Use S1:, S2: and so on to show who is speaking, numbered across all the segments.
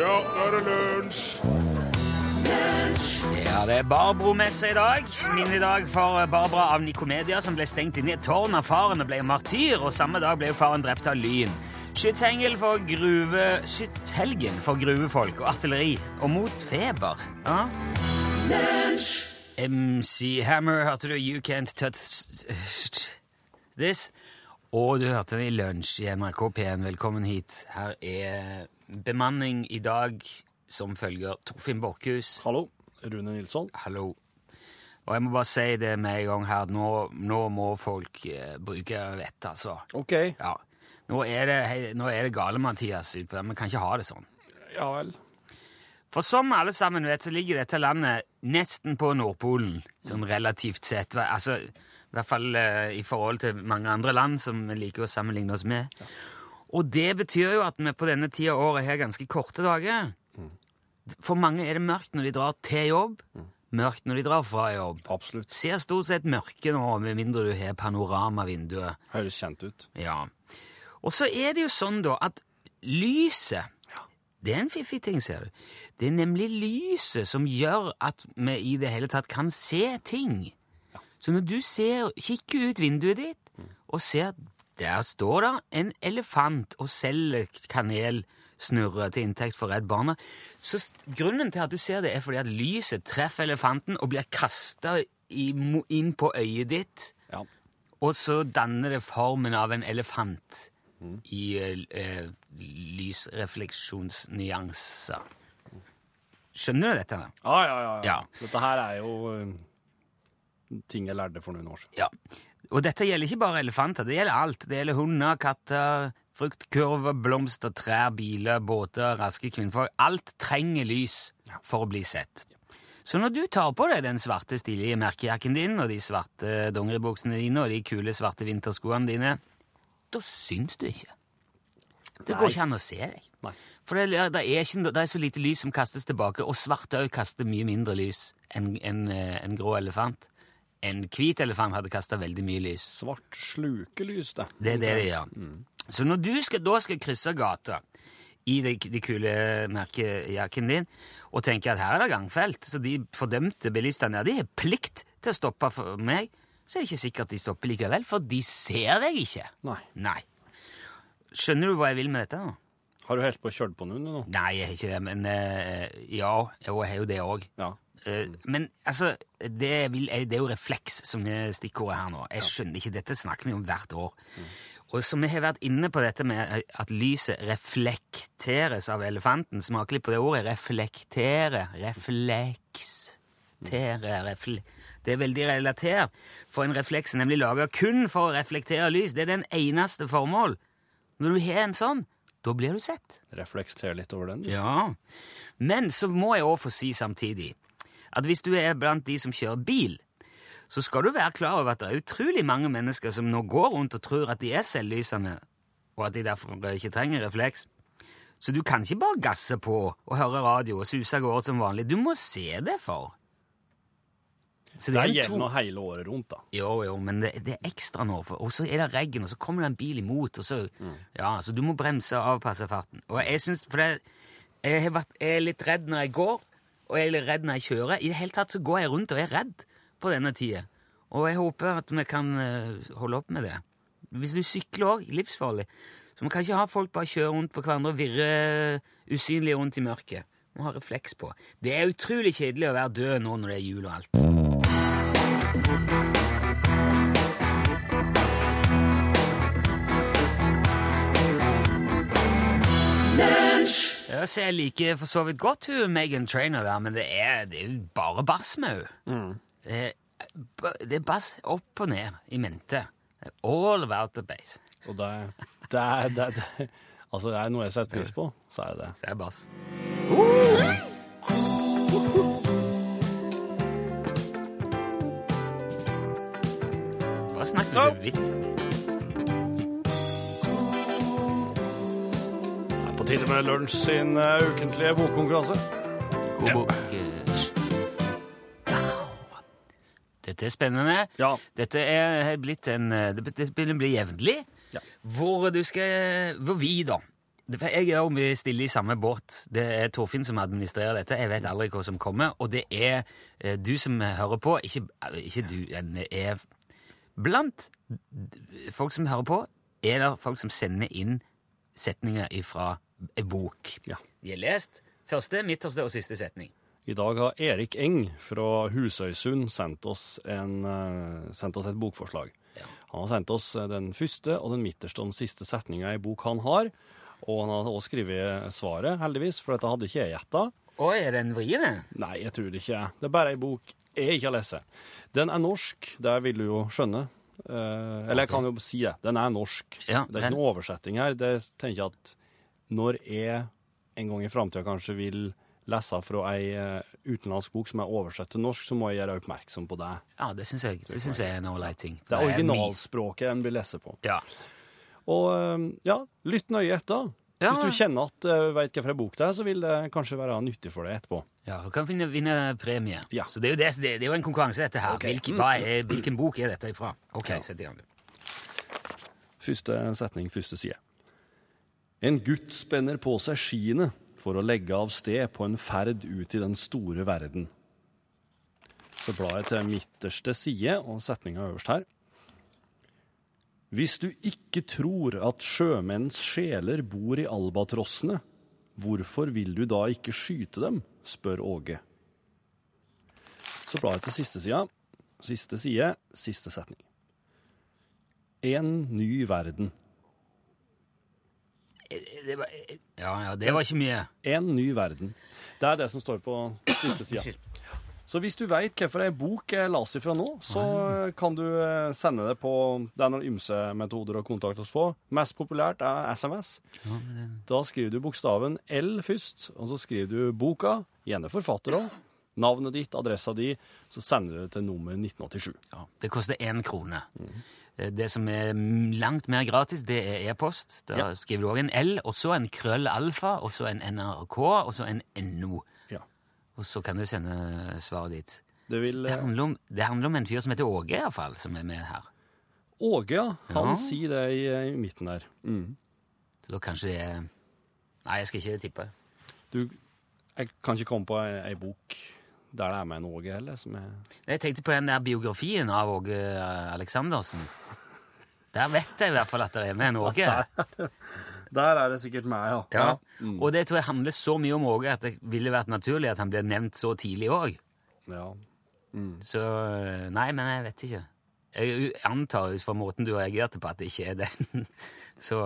S1: Ja, nå er det lunsj!
S2: Ja, det er Barbro-messe i dag. Minnedag for Barbara av Nikomedia, som ble stengt inne i et tårn av faren og ble martyr, og samme dag ble faren drept av lyn. Skytshelgen for gruve... Skytshelgen for gruvefolk og artilleri. Og mot feber. Ja. MC Hammer hørte du You Can't Touch This. Og du hørte det i lunsj i NRK P1. Velkommen hit. Her er bemanning i dag som følger Torfinn Borchhus.
S3: Hallo, Rune Nilsson.
S2: Hallo. Og jeg må bare si det med en gang her, nå, nå må folk eh, bruke vett, altså.
S3: Ok.
S2: Ja. Nå er det, hei, nå er det gale, Mathias. utpå. Vi kan ikke ha det sånn.
S3: Ja vel.
S2: For som alle sammen vet, så ligger dette landet nesten på Nordpolen, sånn relativt sett. Altså, I hvert fall eh, i forhold til mange andre land som vi liker å sammenligne oss med. Og det betyr jo at vi på denne tida av året har ganske korte dager. For mange er det mørkt når de drar til jobb, mørkt når de drar fra jobb.
S3: Absolutt.
S2: Ser stort sett mørke nå, med mindre du har panoramavinduet.
S3: Høres kjent ut.
S2: Ja. Og så er det jo sånn, da, at lyset Det er en fiffig ting, ser du. Det er nemlig lyset som gjør at vi i det hele tatt kan se ting. Så når du ser, kikker ut vinduet ditt og ser Der står det en elefant og selger kanelsnurrer til inntekt for Redd Barna. Så grunnen til at du ser det, er fordi at lyset treffer elefanten og blir kasta inn på øyet ditt.
S3: Ja.
S2: Og så danner det formen av en elefant i eh, lysrefleksjonsnyanser. Skjønner du dette?
S3: Ja, ja, ja, ja.
S2: Ja.
S3: Dette her er jo eh, ting jeg lærte for noen år siden.
S2: Ja. Og dette gjelder ikke bare elefanter, det gjelder alt. Det gjelder hunder, katter, fruktkurver, blomster, trær, biler, båter, raske kvinnfolk. Alt trenger lys for å bli sett. Så når du tar på deg den svarte, stilige merkejakken din, og de svarte dongeribuksene dine, og de kule, svarte vinterskoene dine, da syns du ikke. Det går ikke an å se deg.
S3: Nei.
S2: For det, det, er ikke, det er så lite lys som kastes tilbake, og svarte kaster mye mindre lys enn en, en grå elefant. En hvit elefant hadde kasta veldig mye lys.
S3: Svart slukelys, da.
S2: Det er det det gjør. Så når du skal, da skal krysse gata i de, de kule merkejakken din, og tenker at her er det gangfelt, så de fordømte bilistene de har plikt til å stoppe for meg, så er det ikke sikkert de stopper likevel, for de ser deg ikke.
S3: Nei.
S2: Nei. Skjønner du hva jeg vil med dette? nå?
S3: Har du helt på kjørt på noen nå?
S2: Nei, jeg har ikke det, men uh, ja, jeg har jo det òg.
S3: Ja.
S2: Men altså, det, vil, det er jo refleks som er stikkordet her nå. Jeg skjønner ikke, Dette snakker vi om hvert år. Og som vi har vært inne på dette med at lyset reflekteres av elefanten, smaker litt på det ordet. Reflektere. Reflekstere. Refle det er veldig relatert. For en refleks er nemlig laga kun for å reflektere lys. Det er den eneste formål. Når du har en sånn, da blir du sett.
S3: Reflekter litt over den.
S2: Ja, men så må jeg også få si samtidig at hvis du er blant de som kjører bil, så skal du være klar over at det er utrolig mange mennesker som nå går rundt og tror at de er selvlysende, og at de derfor ikke trenger refleks. Så du kan ikke bare gasse på og høre radio og suse av gårde som vanlig. Du må se det for. Så
S3: Det
S2: er
S3: gjelder
S2: to-
S3: hele året rundt, da.
S2: jo, jo, men det, det er ekstra nå. For, og så er det regn, og så kommer det en bil imot, og så Ja, så du må bremse og avpasse farten. Og jeg syns For det, jeg, har vært, jeg er litt redd når jeg går, og jeg er redd når jeg kjører. I det hele tatt så går jeg rundt og er redd på denne tida. Og jeg håper at vi kan eh, holde opp med det. Hvis du sykler òg, livsfarlig. Så vi kan ikke ha folk bare kjøre rundt på hverandre og virre usynlige rundt i mørket. Må ha refleks på. Det er utrolig kjedelig å være død nå når det er jul og alt. Ja, så jeg liker for så vidt godt hun Megan Trainer der, men det er, det er jo bare bass med henne. Det, er- det er bass opp og ned i mente. All about the bass.
S3: Og det, det, er, det, det Altså, det er noe jeg setter pris på, så er det det.
S2: Det er bass. Bare snakker du vidt?
S3: Det og med Lunsj sin uh, ukentlige bokkonkurranse.
S2: God bok. Dette er spennende.
S3: Ja.
S2: Dette er blitt en eh, Det begynner å bli jevnlig.
S3: Ja.
S2: Hvor du skal Hvor vi, da, Jeg er jo mye stille i samme båt. Det er Torfinn som administrerer dette. Jeg vet aldri hva som kommer. Og det er eh, du som hører på, ikke, ikke du, det er Blant folk som hører på, er det folk som sender inn setninger fra en bok.
S3: Ja.
S2: De har lest første, midterste og siste setning.
S3: I dag har Erik Eng fra Husøysund sendt oss, en, eh, sendt oss et bokforslag.
S2: Ja.
S3: Han har sendt oss eh, den første og den midterste og den siste setninga i bok han har. Og han har også skrevet svaret, heldigvis, for dette hadde ikke jeg gjetta.
S2: Oi, er den vriene?
S3: Nei, jeg tror det ikke. Det er bare ei bok jeg ikke har lest. Den er norsk, det vil du jo skjønne. Eh, eller jeg kan jo si det. Den er norsk.
S2: Ja,
S3: det er ikke noe oversetting her. Det tenker jeg at når jeg en gang i framtida kanskje vil lese fra ei eh, utenlandsk bok som er oversett til norsk, så må jeg gjøre oppmerksom på det.
S2: Ja, det syns jeg, det synes jeg er en ålreit ting.
S3: Det er originalspråket en vil lese på.
S2: Ja.
S3: Og eh, ja, lytt nøye etter.
S2: Ja.
S3: Hvis du kjenner at du vet hvilken bok det er, så vil det kanskje være nyttig for deg etterpå.
S2: Ja, du kan vinne, vinne premie.
S3: Ja.
S2: Så det er, jo det, det er jo en konkurranse, dette her.
S3: Okay.
S2: Hvilken, er, hvilken bok er dette ifra? OK,
S3: Ja.
S2: sett i gang.
S3: Første setning, første side. En gutt spenner på seg skiene for å legge av sted på en ferd ut i den store verden. Så blar jeg til midterste side, og setninga øverst her. Hvis du ikke tror at sjømenns sjeler bor i albatrossene, hvorfor vil du da ikke skyte dem? spør Åge. Så blar jeg til siste sida. Siste side, siste setning. En ny verden.
S2: Eh, Det var, eh, ja, ja, det var ikke mye.
S3: En ny verden. Det er det som står på siste sida. Så hvis du veit hvilken ei bok jeg leser fra nå, så kan du eh, sende det på Det er noen ymse metoder å kontakte oss på. Mest populært er SMS. Da skriver du bokstaven L først, og så skriver du boka, gjerne forfatter òg, navnet ditt, adressa di, så sender du det til nummer 1987.
S2: Ja, det koster én krone. Eh, Det som er langt mer gratis, det er e-post. Da
S3: Ja.
S2: skriver du òg en L, og så en krøll alfa, og så en NRK, og så en NO.
S3: Ja.
S2: Og så kan du sende svaret ditt.
S3: Det vil
S2: Det
S3: eh,
S2: handler om, det handler om en fyr som heter Åge, iallfall, som er med her.
S3: Åge, ja. Han
S2: Ja.
S3: sier det i, i midten der. Mm.
S2: Så da kanskje det er Nei, jeg skal ikke tippe.
S3: Du, jeg kan ikke komme på ei, ei bok der det er med en Åge heller, som er
S2: Jeg tenkte på den der biografien av Åge Aleksandersen. Der vet jeg i hvert fall at det er med en Åge.
S3: Der er det sikkert meg, ja.
S2: Ja. Og det tror jeg handler så mye om Åge at det ville vært naturlig at han ble nevnt så tidlig òg.
S3: ja.
S2: Så Nei, men jeg vet ikke. Jeg antar ut fra måten du reagerte på, at det ikke er den. Så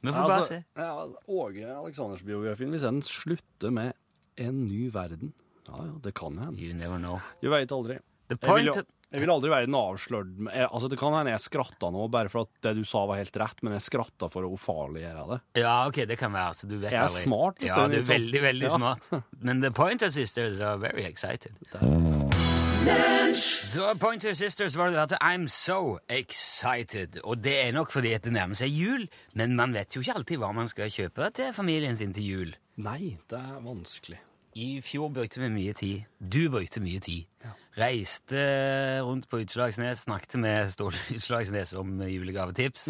S2: vi får bare
S3: Altså,
S2: se.
S3: ja, Åge Aleksanders-biografien, hvis den slutter med 'En ny verden' Ja, ja, det kan hende.
S2: You never know.
S3: Du veit aldri.
S2: The
S3: Jeg vil, jeg vil aldri være en avslørt jeg- Altså, Det kan hende jeg skratta nå bare for at det du sa var helt rett, men jeg skratta for å ufarliggjøre det.
S2: Ja, ok, det kan være. Så du vet
S3: Jeg er
S2: aldri.
S3: smart,
S2: Ja,
S3: du,
S2: er
S3: liksom.
S2: veldig, veldig
S3: Ja.
S2: smart. Men The Pointer Sisters are very excited. The Pointer Sisters var det hørte I'm so excited. Og det er nok fordi det nærmer seg jul, men man vet jo ikke alltid hva man skal kjøpe til familien sin til jul.
S3: Nei, det er vanskelig.
S2: I fjor brukte vi mye tid. Du brukte mye tid. Reiste rundt på Utslagsnes, snakket med Ståle Utslagsnes om julegavetips.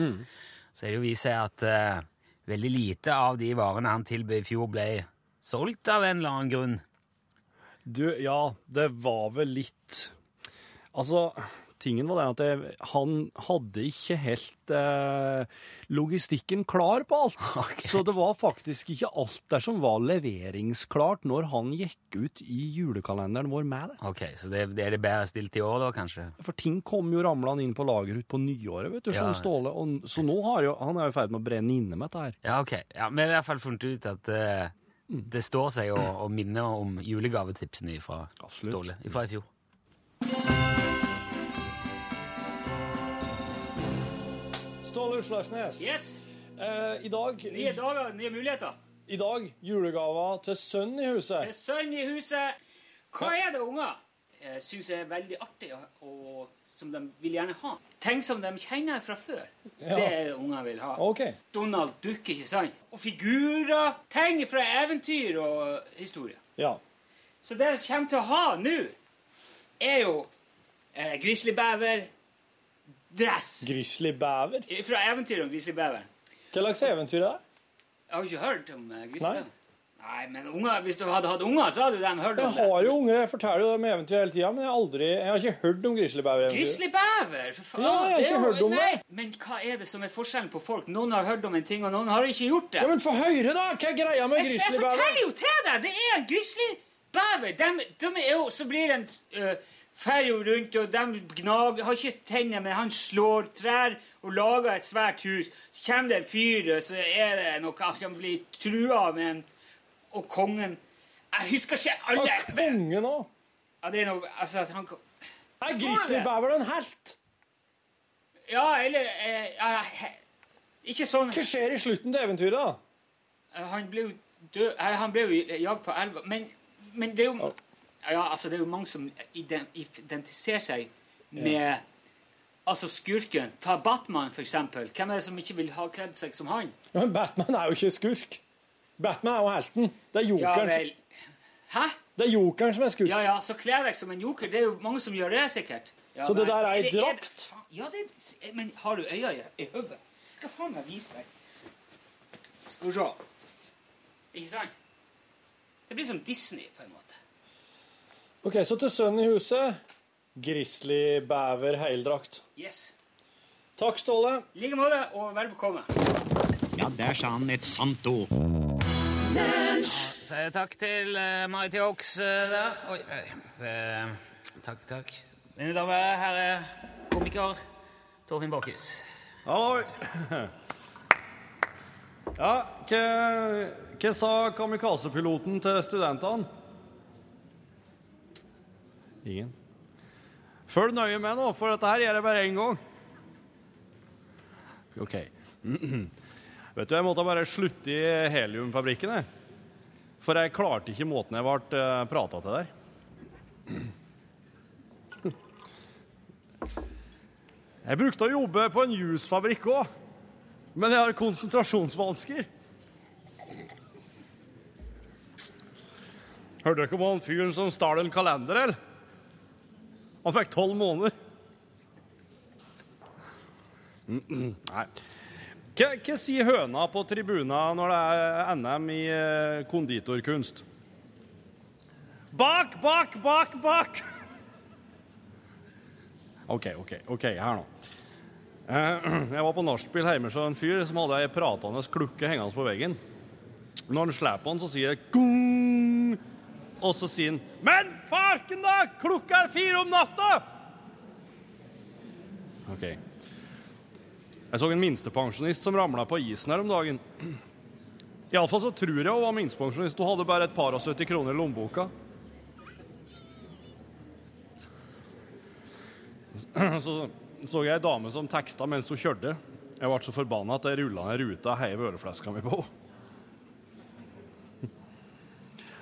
S2: Så er det jo vist seg at uh, veldig lite av de varene han tilbød i fjor, ble solgt av en eller annen grunn.
S3: Du, ja, det var vel litt Altså, tingen var det at jeg, han hadde ikke helt eh, logistikken klar på alt.
S2: Okay.
S3: Så det var faktisk ikke alt der som var leveringsklart når han gikk ut i julekalenderen vår med det.
S2: Ok, Så det, det er det bedre stilt i år, da, kanskje?
S3: For ting kom jo ramlende inn på lager ut på nyåret, vet du,
S2: Ja.
S3: som Ståle. Og, så nå har jo, han er jo i ferd med å brenne inne med dette her.
S2: Ja, ok. Ja, Vi har i hvert fall funnet ut at eh, det står seg å, å minne om julegavetipsene fra. Ståle fra i fjor.
S3: Ståle Utslagsnes,
S2: Yes!
S3: eh, i dag,
S2: Nye dager, nye muligheter.
S3: i dag julegaver til sønnen i huset.
S2: Til sønnen sønn i huset. Hva er det unger Jeg syns er veldig artig, og, som de vil gjerne ha? Ting som de kjenner fra før.
S3: Ja.
S2: Det er det unger vil ha.
S3: Ok.
S2: Donald Duck, ikke sant? Og figurer. Ting fra eventyr og historie.
S3: Ja.
S2: Så det de kommer til å ha nå, er jo eh, grizzlybever, dress
S3: Grizzlybever.
S2: fra eventyret om grizzlybeveren.
S3: Hva slags eventyr er det?
S2: Har du ikke hørt om uh,
S1: Nei.
S2: Nei, men unger, hvis du hadde hatt unger, så hadde du dem hørt om det.
S1: Jeg har jo unger, jeg forteller jo dem eventyr hele tida, men jeg har aldri Jeg har ikke hørt om grizzlybæver.
S2: Grizzlybæver, for faen!
S1: Ja, jeg har ikke
S2: jo-
S1: hørt om
S2: nei.
S1: det.
S2: Men hva er det som er forskjellen på folk? Noen har hørt om en ting, og noen har ikke gjort det.
S1: Ja, men få høre, da! Hva er greia med
S2: jeg, jeg forteller jo til deg! Det er grizzlybæver! De, de er jo, så blir de uh, fer jo rundt, og de gnager Har ikke tenner, men han slår trær og lager et svært hus. Så kommer det en fyr, og så er det noe han blir trua med en Og kongen Jeg husker ikke alle
S1: Og kongen òg.
S2: ja, Det er noe Altså at han
S1: Er grizzlybæver en helt?
S2: Ja, eller eh, Ikke sånn
S1: Hva skjer i slutten til eventyret, da?
S2: Eh, Han ble jo død Han ble jo jagd på elva. Men, men det er jo Ja, altså, det er jo mange som ident- identifiserer seg med Altså skurken. Ta Batman, eksempel. Hvem er det som ikke vil ha kledd seg som han?
S1: Ja, men Batman er jo ikke skurk. Batman er jo helten. Det er
S2: Ja
S1: jokeren,
S2: vel Hæ?
S1: det er jokeren som er skurk.
S2: Ja ja, så kle deg som en joker. Det er jo mange som gjør det, sikkert. Ja,
S1: Så det der er ei drakt?
S2: Ja, det er Men har du i, i hodet? Skal faen meg vise deg. Skal vi se. Ikke sant? Det blir som Disney, på en måte.
S1: Ok, Så til sønnen i huset grizzlybæver heildrakt.
S2: Yes.
S1: Takk, Ståle.
S2: I like måte, og vel bekomme.
S4: Ja, der sa han et sant ord.
S2: Så takk til uh, Mighty Oaks der. Oi, oi. Eh, takk, takk. Mine damer, her er komiker Torfinn Bakhus.
S3: Halloi! Ja, hva sa kamikazepiloten til studentene? Ingen. Følg nøye med nå, for dette her gjør jeg bare én gang. OK. Vet du, jeg måtte bare slutte i heliumfabrikken, jeg. For jeg klarte ikke måten jeg ble uh, prata til der. Jeg brukte å jobbe på en jusfabrikk òg, men jeg har konsentrasjonsvansker. Hørte dere om han fyren som stjal en kalender, eller? Han fikk tolv måneder. Nei. Hva, hva sier høna på tribuna når det er NM i eh, konditorkunst? Bak, bak, bak, bak! OK, OK, ok, her nå. Eh, Jeg var på nachspiel hjemme hos en fyr som hadde ei pratende klukke hengende på veggen. Når han slipper den, så sier det gung, og så sier han Men farken, da! Klokka er fire om natta! OK. Jeg så en minstepensjonist som ramla på isen her om dagen. Iallfall så tror jeg hun var minstepensjonist. Hun hadde bare et par og 70 kroner i lommeboka. Så så jeg ei dame som teksta mens hun kjørte. Jeg ble så forbanna at jeg rulla ned ruta og heiv ølflaska mi på henne.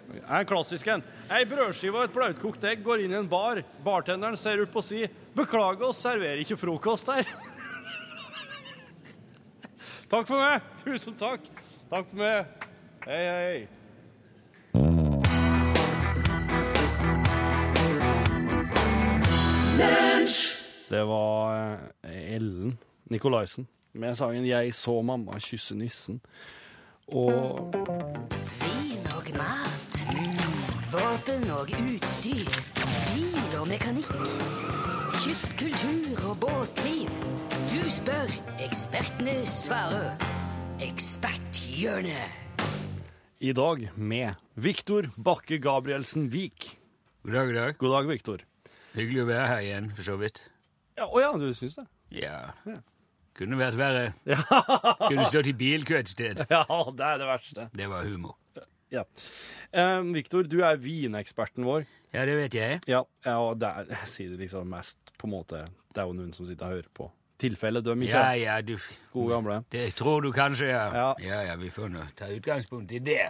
S3: En klassisk en. Ei brødskive og et blautkokt egg går inn i en bar. Bartenderen ser ut på si. 'Beklager oss, serverer ikke frokost her'. takk for meg. Tusen takk. Takk for meg. Hei, hei. Det var eh, Ellen Nikolaisen med sangen 'Jeg så mamma kysse nissen'. Og.
S5: Våpen og utstyr. Bil og mekanikk. Kystkultur og båtliv. Du spør, ekspertene svarer. Eksperthjørnet.
S3: i dag med Viktor Bakke Gabrielsen Vik.
S2: God dag, god dag.
S3: God dag, Viktor.
S2: Hyggelig å være her igjen, for så vidt.
S3: Ja, Å ja, du syns det?
S2: Ja. Kunne vært verre. Kunne stått i bilkø et sted.
S3: Ja, det er det verste.
S2: Det var humor.
S3: Ja. Eh, Viktor, du er vineksperten vår.
S2: Ja, det vet jeg.
S3: Ja, ja og er, jeg sier det liksom mest på en måte Det er jo noen som sitter og hører på. Tilfelle døm ikke
S2: Ja, ja, du
S3: gode gamle.
S2: Det tror du kanskje, ja.
S3: Ja.
S2: Ja, ja, vi får nå ta utgangspunkt i det.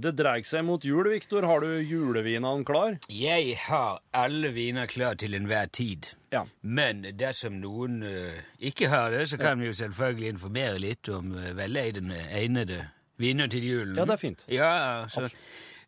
S3: Det dreier seg mot jul, Viktor. Har du julevinene klar?
S2: Jeg har alle viner klar til enhver tid.
S3: Ja.
S2: Men dersom noen uh, ikke har det, så kan vi jo selvfølgelig informere litt om uh, veleidende, viner til julen.
S3: Ja, det er fint.
S2: Ja, så...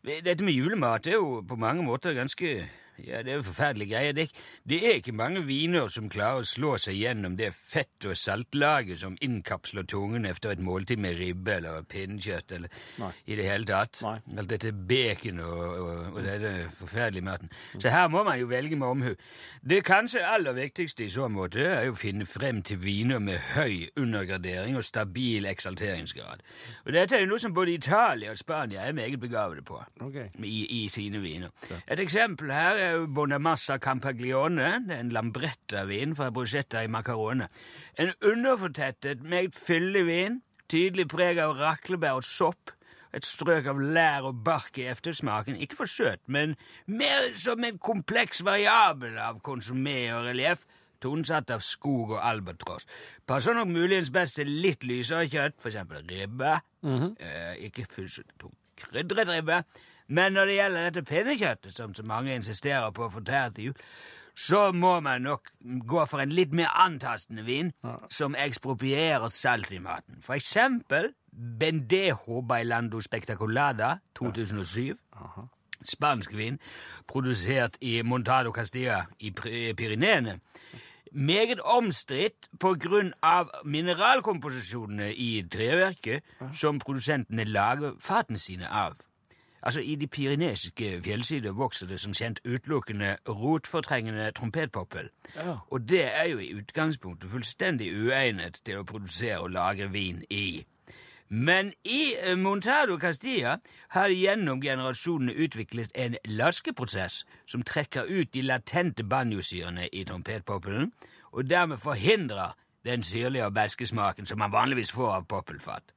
S2: Dette med julemat er jo på mange måter ganske Ja, det er forferdelige greier. Det, det er ikke mange viner som klarer å slå seg gjennom det fett- og saltlaget som innkapsler tungen etter et måltid med ribbe eller pinnekjøtt eller
S3: Nei.
S2: i det hele tatt.
S3: Nei.
S2: Alt dette bacon og, og, og denne forferdelige maten. Så her må man jo velge med omhu. Det kanskje aller viktigste i så måte er jo å finne frem til viner med høy undergradering og stabil eksalteringsgrad. Og dette er jo noe som både Italia og Spania er meget begavede på
S3: okay.
S2: i, i sine viner. Et eksempel her er jo Bonamassa Campaglione. En Lambretta-vin fra Bruschetta i Macarone. En underfortettet, meget fyldig vin. Tydelig preg av raklebær og sopp. Et strøk av lær og bark i eftersmaken. Ikke for søt, men mer som en kompleks variabel av konsumé og relieff. Tonesatt av skog og albatross. Passer nok muligens best til litt lysere kjøtt, for eksempel -hmm. eh, ikke fullt så tung krydret ribbe. Men når det gjelder dette pinnekjøttet, som så mange insisterer på å få tært til jul, så må man nok gå for en litt mer antastende vin som eksproprierer salt i maten. For eksempel Bendejo Bailando Spectacolada 2007. Spansk vin, produsert i Montado Castilla i Py- Pyreneene. Meget omstridt av mineralkomposisjonene i treverket som produsentene lager fatene sine av. Altså, I de pyrenesiske fjellsider vokser det som kjent utelukkende rotfortrengende trompetpoppel.
S3: Ja.
S2: Og det er jo i utgangspunktet fullstendig uegnet til å produsere og lagre vin i. Men i eh, Montado Castilla har de gjennom generasjonene utviklet en laskeprosess som trekker ut de latente banjosyrene i trompetpoppelen, og dermed forhindrer den syrlige og beske smaken som man vanligvis får av poppelfat.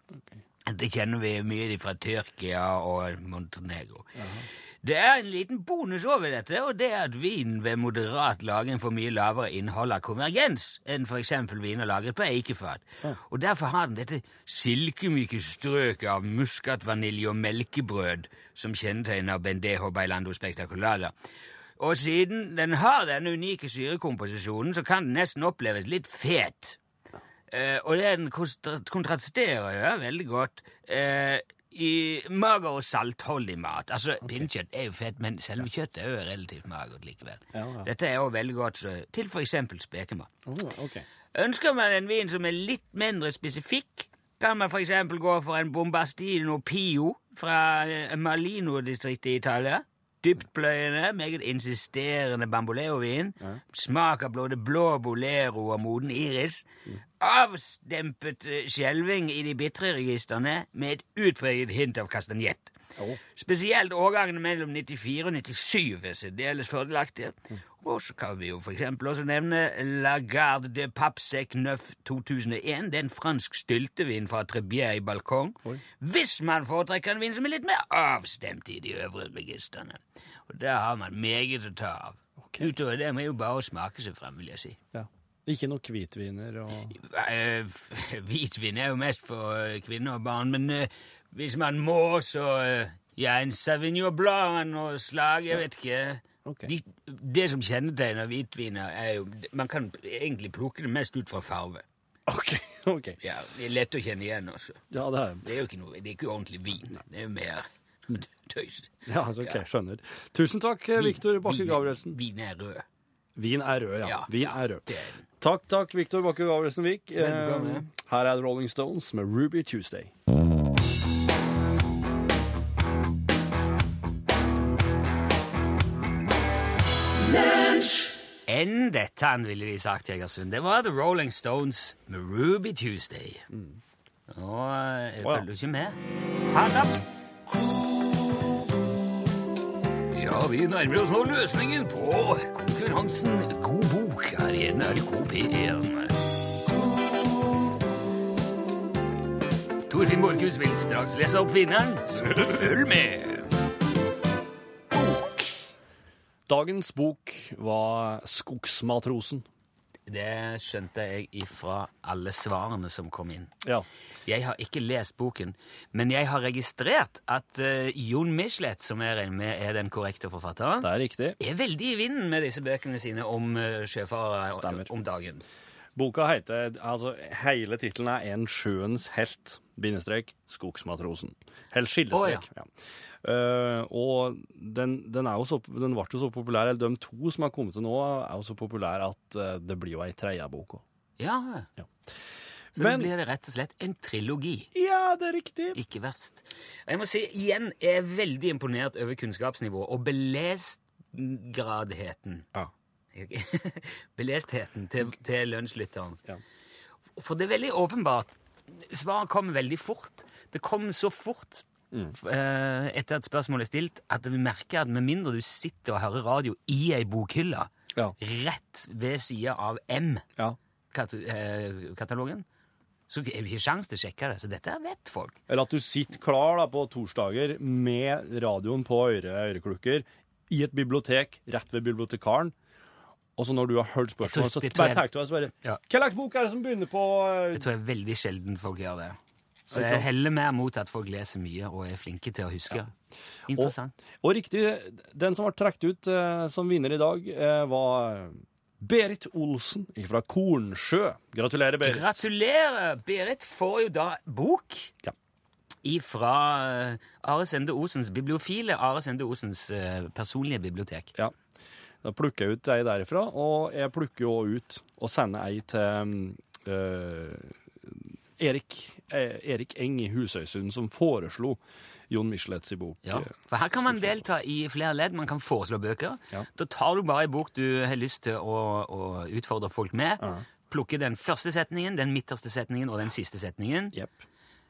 S2: Det kjenner vi mye fra Tyrkia og Montenegro. Det er en liten bonus over dette, og det er at vin ved moderat lagring får mye lavere innhold av konvergens enn f.eks. viner lagret på eikefat. Og derfor har den dette silkemyke strøket av muskat, vanilje og melkebrød som kjennetegner Bendejo Bailando Spectacolada. Og siden den har denne unike syrekomposisjonen, så kan den nesten oppleves litt fet. Eh, og den kontrasterer jo veldig godt eh, i mager og saltholdig mat. Altså, Pinnekjøtt er jo fett, men selve kjøttet er jo relativt magert likevel.
S3: Ja, ja.
S2: Dette er jo veldig godt så, til eksempel spekemat.
S3: Oh, okay.
S2: Ønsker man en vin som er litt mindre spesifikk, kan man eksempel gå for en Bombastino Pio fra eh, Malino-distriktet i Italia. Dyptpløyende, meget insisterende bamboleo-vin. Smak av både blå bolero og moden iris. Avstempet eh, skjelving i de bitre registrene med et utpreget hint av kastanjett. Spesielt årgangene mellom 94 og 97 er særdeles fordelaktige. Og så kan vi jo for eksempel også nevne La Garde de Papsec Neuf 2001. Det er en fransk styltevin fra Trebier i Balkong. Hvis man foretrekker en vin som er litt mer avstemt i de øvrige registrene. Og der har man meget å ta av. Utover det må jo bare smake seg frem, vil jeg si.
S3: Ja. Ikke noe hvitviner og
S2: Eh, Hvitvin er jo mest for eh, kvinner og barn, men eh, hvis man må, så Ja, en Savignon Blanc og slag, jeg vet ikke.
S3: Ok.
S2: De, det som kjennetegner hvitviner, er jo Man kan egentlig plukke det mest ut fra farve.
S3: Ok, ok.
S2: Ja, Det er lett å kjenne igjen også.
S3: Ja, det er
S2: Det er jo ikke, noe, det er ikke ordentlig vin. Det er jo mer tøys.
S3: Ja, altså, ok, skjønner. Tusen takk, eh, Viktor Bakke Gabrielsen.
S2: Vin er rød.
S3: Vin er rød, ja.
S2: Ja,
S3: Vin er rød.
S2: er.
S3: Takk, takk, Viktor Bakke Gabrielsen Vik. Eh, her er Rolling Stones med Ruby Tuesday.
S2: Enn dette, han ville de sagt i Egersund. Det var The Rolling Stones med Ruby Tuesday. Nå eh,
S3: Å,
S2: følger du ikke med. Opp! Ja, vi nærmer oss nå løsningen på konkurransen God bok her i NRK P1. Torfinn Borchhus vil straks lese opp vinneren, så følg med.
S3: Dagens bok var Skogsmatrosen.
S2: Det skjønte jeg ifra alle svarene som kom inn.
S3: Ja.
S2: Jeg har ikke lest boken, men jeg har registrert at uh, Jon Michelet, som jeg regner med er den korrekte forfatteren,
S3: Det er riktig.
S2: er veldig i vinden med disse bøkene sine om uh, sjøfarere om dagen.
S3: Boka heter Altså, hele tittelen er 'En sjøens helt', bindestrek, skogsmatrosen. Helt skillestrek. ja. Eh, og den, den, er jo så, den ble jo så populær, eller de to som har kommet til nå, er jo så populære at uh, det blir jo ei tredje bok òg.
S2: Ja.
S3: Ja.
S2: Så
S3: Men-
S2: blir det rett og slett en trilogi.
S3: Ja, det er riktig.
S2: Ikke verst. Jeg må si igjen, jeg er veldig imponert over kunnskapsnivået og belestgradheten.
S3: Ja.
S2: Belestheten til, til lunsjlytteren.
S3: Ja.
S2: For det er veldig åpenbart. Svaret kom veldig fort. Det kom så fort eh, etter at spørsmålet er stilt, at vi merker at med mindre du sitter og hører radio i ei bokhylle
S3: Ja.
S2: rett ved sida av M-katalogen,
S3: ja.
S2: så er det ikke sjans til å sjekke det. Så dette vet folk.
S3: Eller at du sitter klar da, på torsdager med radioen på øre, øreklukker i et bibliotek rett ved bibliotekaren. Og så når du har hørt spørsmål,
S2: Jeg tror-
S3: så bare
S2: jeg-
S3: tenker du og
S2: Ja.
S3: Hva slags bok er det som begynner på eh,
S2: Jeg tror det er veldig sjelden folk gjør det. Så jeg heller mer mot at folk leser mye og er flinke til å huske. Interessant.
S3: Og riktig, den som ble trukket ut eh, som vinner i dag, eh, var Berit Olsen fra Kornsjø. Gratulerer, Berit.
S2: Gratulerer! Berit får jo da bok
S3: Ja.
S2: ifra eh, Are Sende Osens bibliofile Are Sende Osens eh, personlige bibliotek.
S3: Ja. Da plukker jeg ut ei derifra, og jeg plukker jo ut og sender ei til eh, Erik, eh, Erik Eng i Husøysund, som foreslo Jon Michelets i bok.
S2: Ja.
S3: eh,
S2: For her kan man delta i flere ledd. Man kan foreslå bøker.
S3: Ja.
S2: Da tar du bare ei bok du har lyst til å, å utfordre folk med. Plukker den første setningen, den midterste setningen og den siste setningen.
S3: Jepp.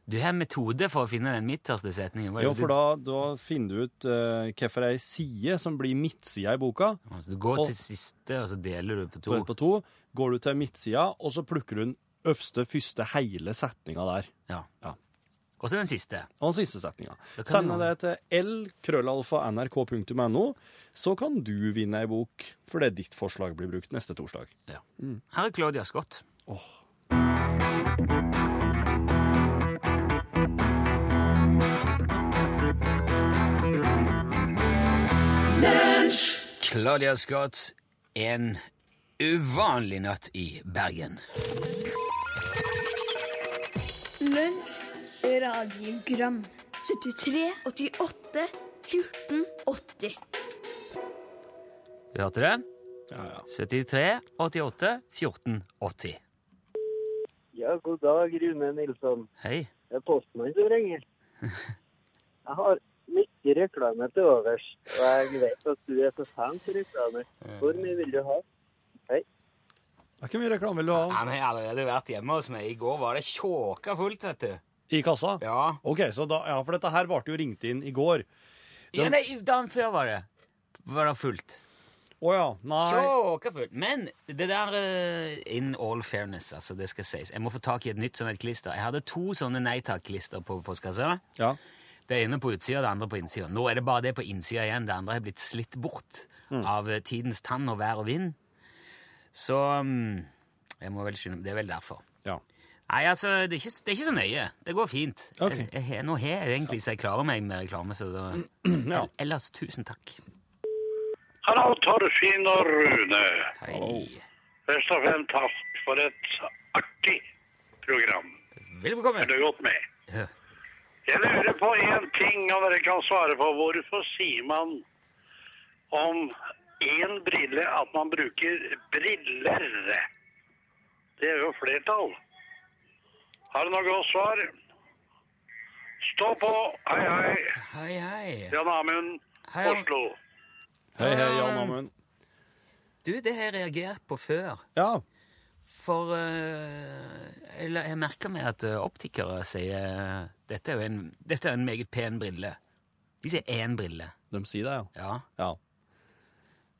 S2: Du har en metode for å finne den midterste setningen.
S3: Jo, for da, da finner du ut uh, hvilken ei side som blir midtsida i boka.
S2: Altså, Du går
S3: Og-
S2: til siste, og så deler du på to.
S3: På, to går du til midtsida, og så plukker du den øverste, første hele setninga der.
S2: Ja.
S3: Ja.
S2: Og så den siste.
S3: Og den siste setninga.
S2: Send
S3: det til l-krøllalfa.nrk.no, så kan du vinne ei bok fordi ditt forslag blir brukt neste torsdag.
S2: Ja. Her er Claudia Scott. Claudia Scott, en uvanlig natt i Bergen.
S6: Lunsj, radiogram 73, 88, 14, 80
S2: Du hørte det?
S3: Ja, ja.
S2: 73 88 14 80.
S7: Ja, god dag, Rune Nilsson.
S2: Hei.
S7: Det er postmannen som ringer. Jeg har mye reklame til overs, og jeg vet at du er så fan til reklame. Hvor mye vil du ha?
S3: Hei. Det er ikke mye reklame vil du ha
S2: Han har allerede vært hjemme hos meg. I går var det tjåka fullt, vet du.
S3: i kassa?
S2: Ja.
S3: Ok, så da, ja, for dette her ble jo ringt inn i går.
S2: ja nei, dagen før var det. Var det fullt.
S3: Å ja. Nei.
S2: Tjåka fullt. Men det der uh, In all fairness, altså, det skal sies. Jeg må få tak i et nytt sånt et klister. Jeg hadde to sånne nei takk-klister på postkassa.
S3: Ja.
S2: Det ene på utsida, det andre på innsida. Nå er det bare det på innsida igjen. Det andre er blitt slitt bort av eh, tidens tann og vær og vind. Så mm, jeg må vel skynde Det er vel derfor.
S3: ja.
S2: Nei, altså, det er ikke, det er ikke så nøye. Det går fint.
S3: Okay.
S2: Jeg, jeg, nå har jeg egentlig så jeg klarer meg med reklame, så da
S3: Ja.
S2: Ellers, tusen takk.
S8: Hallo, Torfinn og Rune.
S2: Hei.
S8: Først og fremst takk for et artig program.
S2: Velkommen.
S8: Er du godt med?
S2: Ja.
S8: Jeg lurer på én ting, og dere kan svare på. Hvorfor sier man om én brille at man bruker briller? Det er jo flertall. Har du noe godt svar? Stå på. Hei, hei.
S2: Hei, hei.
S8: Jan Amund,
S2: Hei,
S8: Oslo.
S3: Hei, hei, Jan Amund.
S2: Du, det har jeg reagert på før.
S3: Ja.
S2: For eh, eller jeg merker meg at eh, optikere sier dette er jo en, dette er en meget pen brille. De sier én brille.
S3: De sier det, ja.
S2: Ja.
S3: ja.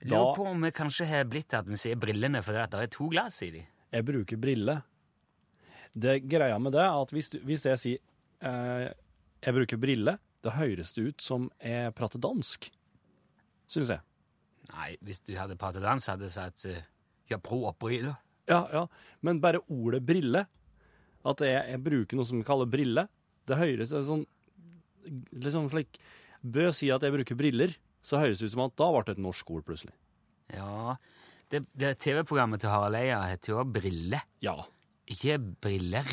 S2: Jeg Lurer
S3: Da-
S2: på om vi kanskje har blitt at vi sier brillene fordi det er to glass i de.
S3: Jeg bruker briller. Det greia med det er at hvis, hvis jeg sier eh, jeg bruker briller, da høres det ut som jeg prater dansk. Syns jeg.
S2: Nei, hvis du hadde pratet dansk, hadde du sagt pro og briller.
S3: Ja, ja. Men bare ordet brille, at jeg, jeg bruker noe som vi kaller brille, det høres det sånn liksom slik Bø si at jeg bruker briller, så høres det ut som at da ble det et norsk ord plutselig.
S2: Ja, Det, det TV-programmet til Harald Eia heter jo Brille,
S3: Ja.
S2: ikke Briller.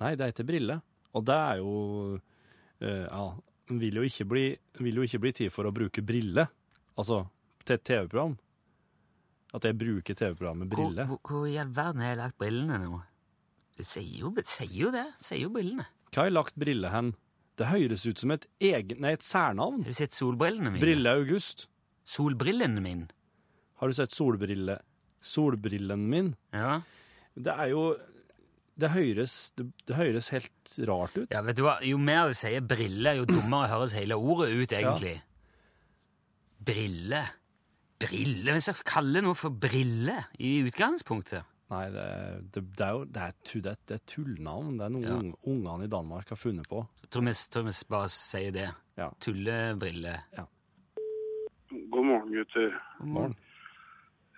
S3: Nei, det heter Brille. Og det er jo eh, Ja, vil jo ikke bli, vil jo ikke bli tid for å bruke brille. Altså til et TV-program. At jeg bruker TV-programmet
S2: Hvor,
S3: Brille.
S2: hvor, hvor i all verden har jeg lagt brillene nå? Det sier jo, sier jo det. Sier jo brillene.
S3: Hva har jeg lagt Brille hen? Det høres ut som et egen, nei, et særnavn.
S2: Har du sett solbrillene mine?
S3: Brille August.
S2: Solbrillene mine.
S3: Har du sett solbrille Solbrillen min?
S2: Ja.
S3: Det er jo Det høres, det, det høres helt rart ut.
S2: ja, vet du hva? Jo mer du sier brille, jo dummere høres hele ordet ut, egentlig. Brille. Brille? Hvem skal kalle noe for brille i utgangspunktet?
S3: Nei, det, det, det er jo det er, det er, tullnavn. Det er noe
S2: Ja.
S3: ung- ungene i Danmark har funnet på.
S2: Tror vi, tror vi bare sier det.
S3: Ja.
S2: Tullebrille.
S8: God morgen, gutter.
S3: God Morgen.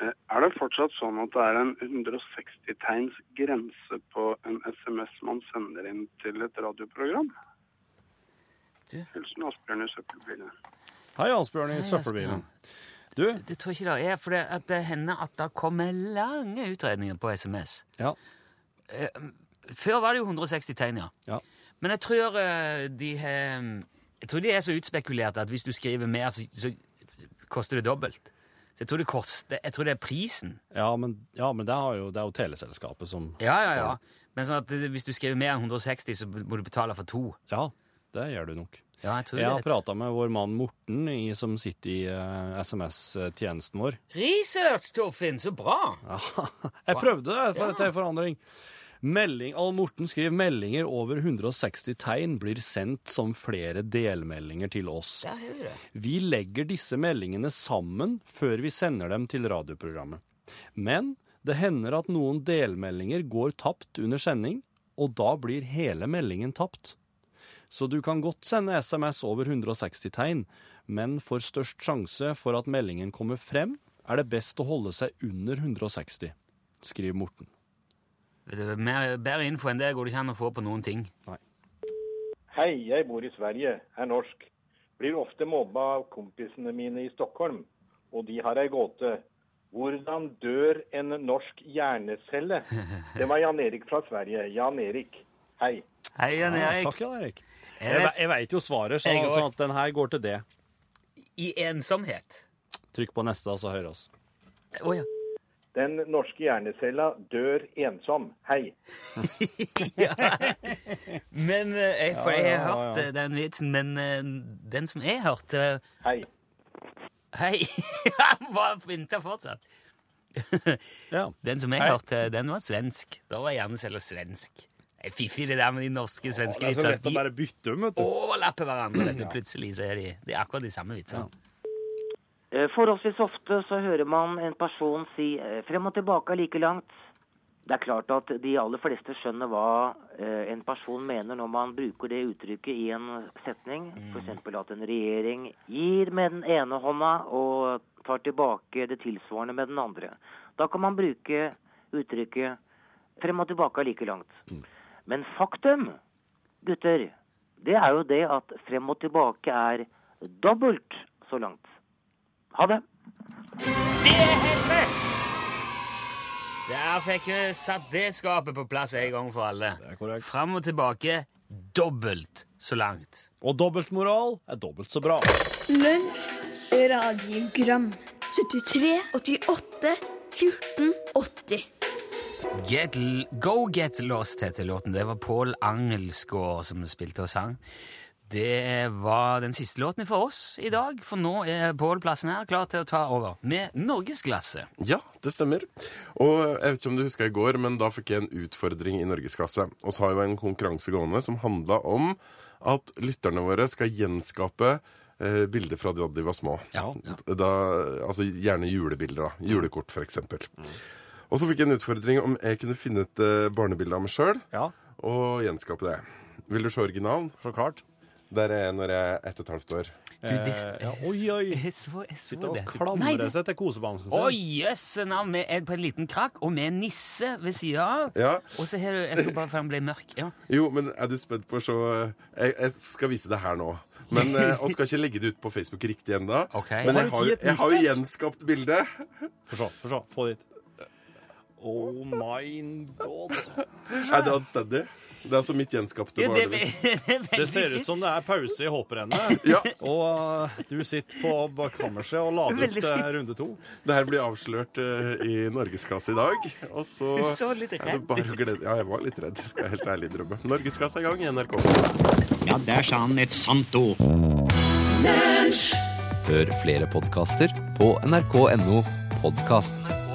S8: Eh, Er det fortsatt sånn at det er en 160 tegns grense på en SMS man sender inn til et radioprogram?
S2: Du?
S8: Hilsen Asbjørn i søppelbilen.
S3: Hei, Asbjørn i
S2: Hei,
S3: søppelbilen. Du,
S2: Det tror jeg ikke det er, for det, at det hender at det kommer lange utredninger på SMS.
S3: ja.
S2: Før var det jo 160 tegn, ja.
S3: Ja.
S2: Men jeg tror eh, de har Jeg tror de er så utspekulerte at hvis du skriver mer, så, så koster det dobbelt. Så jeg tror det koster Jeg tror det er prisen.
S3: Ja, men, ja, men det, har jo, det er jo teleselskapet som
S2: Ja, ja, ja. Men sånn at eh, hvis du skriver mer enn 160, så må du betale for to.
S3: Ja, det gjør du nok.
S2: Ja, jeg tror
S3: Jeg har prata med vår mann Morten, i, som sitter i uh, SMS-tjenesten vår.
S2: Research, Torfinn! Så bra!
S3: Jeg prøvde det for til forandring. Melding, Al Morten skriver meldinger over 160 tegn blir sendt som flere delmeldinger til oss. Vi legger disse meldingene sammen før vi sender dem til radioprogrammet. Men det hender at noen delmeldinger går tapt under sending, og da blir hele meldingen tapt. Så du kan godt sende SMS over 160 tegn, men for størst sjanse for at meldingen kommer frem, er det best å holde seg under 160, skriver Morten.
S2: Mer, bedre info enn det går det ikke an å få på noen ting.
S9: Hei, jeg bor i Sverige, er norsk. Blir ofte mobba av kompisene mine i Stockholm, og de har ei gåte. Hvordan dør en norsk hjernecelle? Det var Jan Erik fra Sverige. Jan Erik, hei.
S2: Hei, Jan
S3: Ja,
S2: Erik.
S3: takk, Jan Erik.
S2: Jeg
S3: Jeg,
S2: vet-
S3: veit jo svaret, så,
S2: Jeg
S3: sånn at den her går til det.
S2: I ensomhet.
S3: Trykk på neste, og så hører oss.
S2: Oh, ja.
S9: Den norske hjernecella dør ensom. Hei.
S2: Men eh, jeg, For jeg
S3: ja,
S2: har
S3: ja,
S2: hørt
S3: ja.
S2: eh, den vitsen, men eh, den som jeg hørte
S9: Hei.
S2: Hei! Han var vinter fortsatt.
S3: Ja.
S2: Den som jeg
S3: Hei.
S2: hørte, den var svensk. Da var hjernecella svensk. Er fiffig, det der med de norske svenske
S3: Det er så lett å bare bytte om, vet du.
S2: overlapper hverandre. vet du. Plutselig så er de, det er akkurat de samme vitsene.
S10: Eh, Forholdsvis ofte så hører man en person si eh, frem og tilbake like langt. Det er klart at de aller fleste skjønner hva eh, en person mener når man bruker det uttrykket i en setning. F.eks. at en regjering gir med den ene hånda og tar tilbake det tilsvarende med den andre. Da kan man bruke uttrykket frem og tilbake like langt. Men faktum, gutter, det er jo det at frem og tilbake er dobbelt så langt. Ha det.
S2: Det er helt rett! Der fikk vi satt det skapet på plass en gang for alle.
S3: Det er korrekt.
S2: Fram og tilbake dobbelt så langt.
S3: Og dobbeltmoral er dobbelt så bra.
S6: Lunsj, radiogram 73, 88, 14, 80
S2: Get, Go Get Lost heter låten. Det var Pål Angelsgaard som spilte og sang. Det var den siste låten for oss i dag, for nå er Pål plassen her klar til å ta over med Norgesklasse.
S11: Ja, det stemmer. Og jeg vet ikke om du husker i går, men da fikk jeg en utfordring i Norgesklasse. Og så har vi en konkurranse gående som handla om at lytterne våre skal gjenskape eh, bilder fra da de var små.
S2: Ja, ja.
S11: Da, altså gjerne julebilder. da. Julekort, f.eks. Og så fikk jeg en utfordring om jeg kunne finne et eh, barnebilde av meg sjøl
S3: Ja,
S11: og gjenskape det. Vil du se originalen?
S3: så klart.
S11: Der er jeg når jeg er ett og et halvt år.
S2: Du, det,
S3: Eh, ja, oi, oi.
S2: Jeg så, jeg så
S3: Sitter og
S2: det.
S3: klamrer
S2: det-
S3: seg til kosebamsen sin.
S2: Å, jøsse navn! Med en- På en liten krakk, og med en nisse ved sida av.
S11: Ja.
S2: Og så har du Jeg skal bare for den ble mørk. Ja.
S11: Jo, men er du spent på å se jeg, jeg skal vise det her nå. Men eh, Og skal ikke legge det ut på Facebook riktig ennå.
S2: Ok.
S11: Men
S3: Har
S11: jeg
S3: du
S11: har,
S3: et
S11: jeg har jo
S3: nytt et?
S11: gjenskapt bildet.
S3: Få se, få se. Få dit. Oh my god.
S11: Er det anstendig? Det er altså mitt gjenskapte
S2: Ja, det, det er
S3: Det ser ut som det er pause i hopprennet.
S11: Ja.
S3: Og uh, du sitter på bakkammerset og lader ut uh, runde to.
S11: Det her blir avslørt uh, i Norgesklasse i dag. Og så
S2: Du så litt
S11: er det
S2: redd
S11: bare å glede Ja, jeg var litt redd, skal jeg helt ærlig drømme. Norgesklasse er i gang i NRK.
S4: Ja, der sa han et sant ord.
S12: Hør flere podkaster på nrk.no podkast.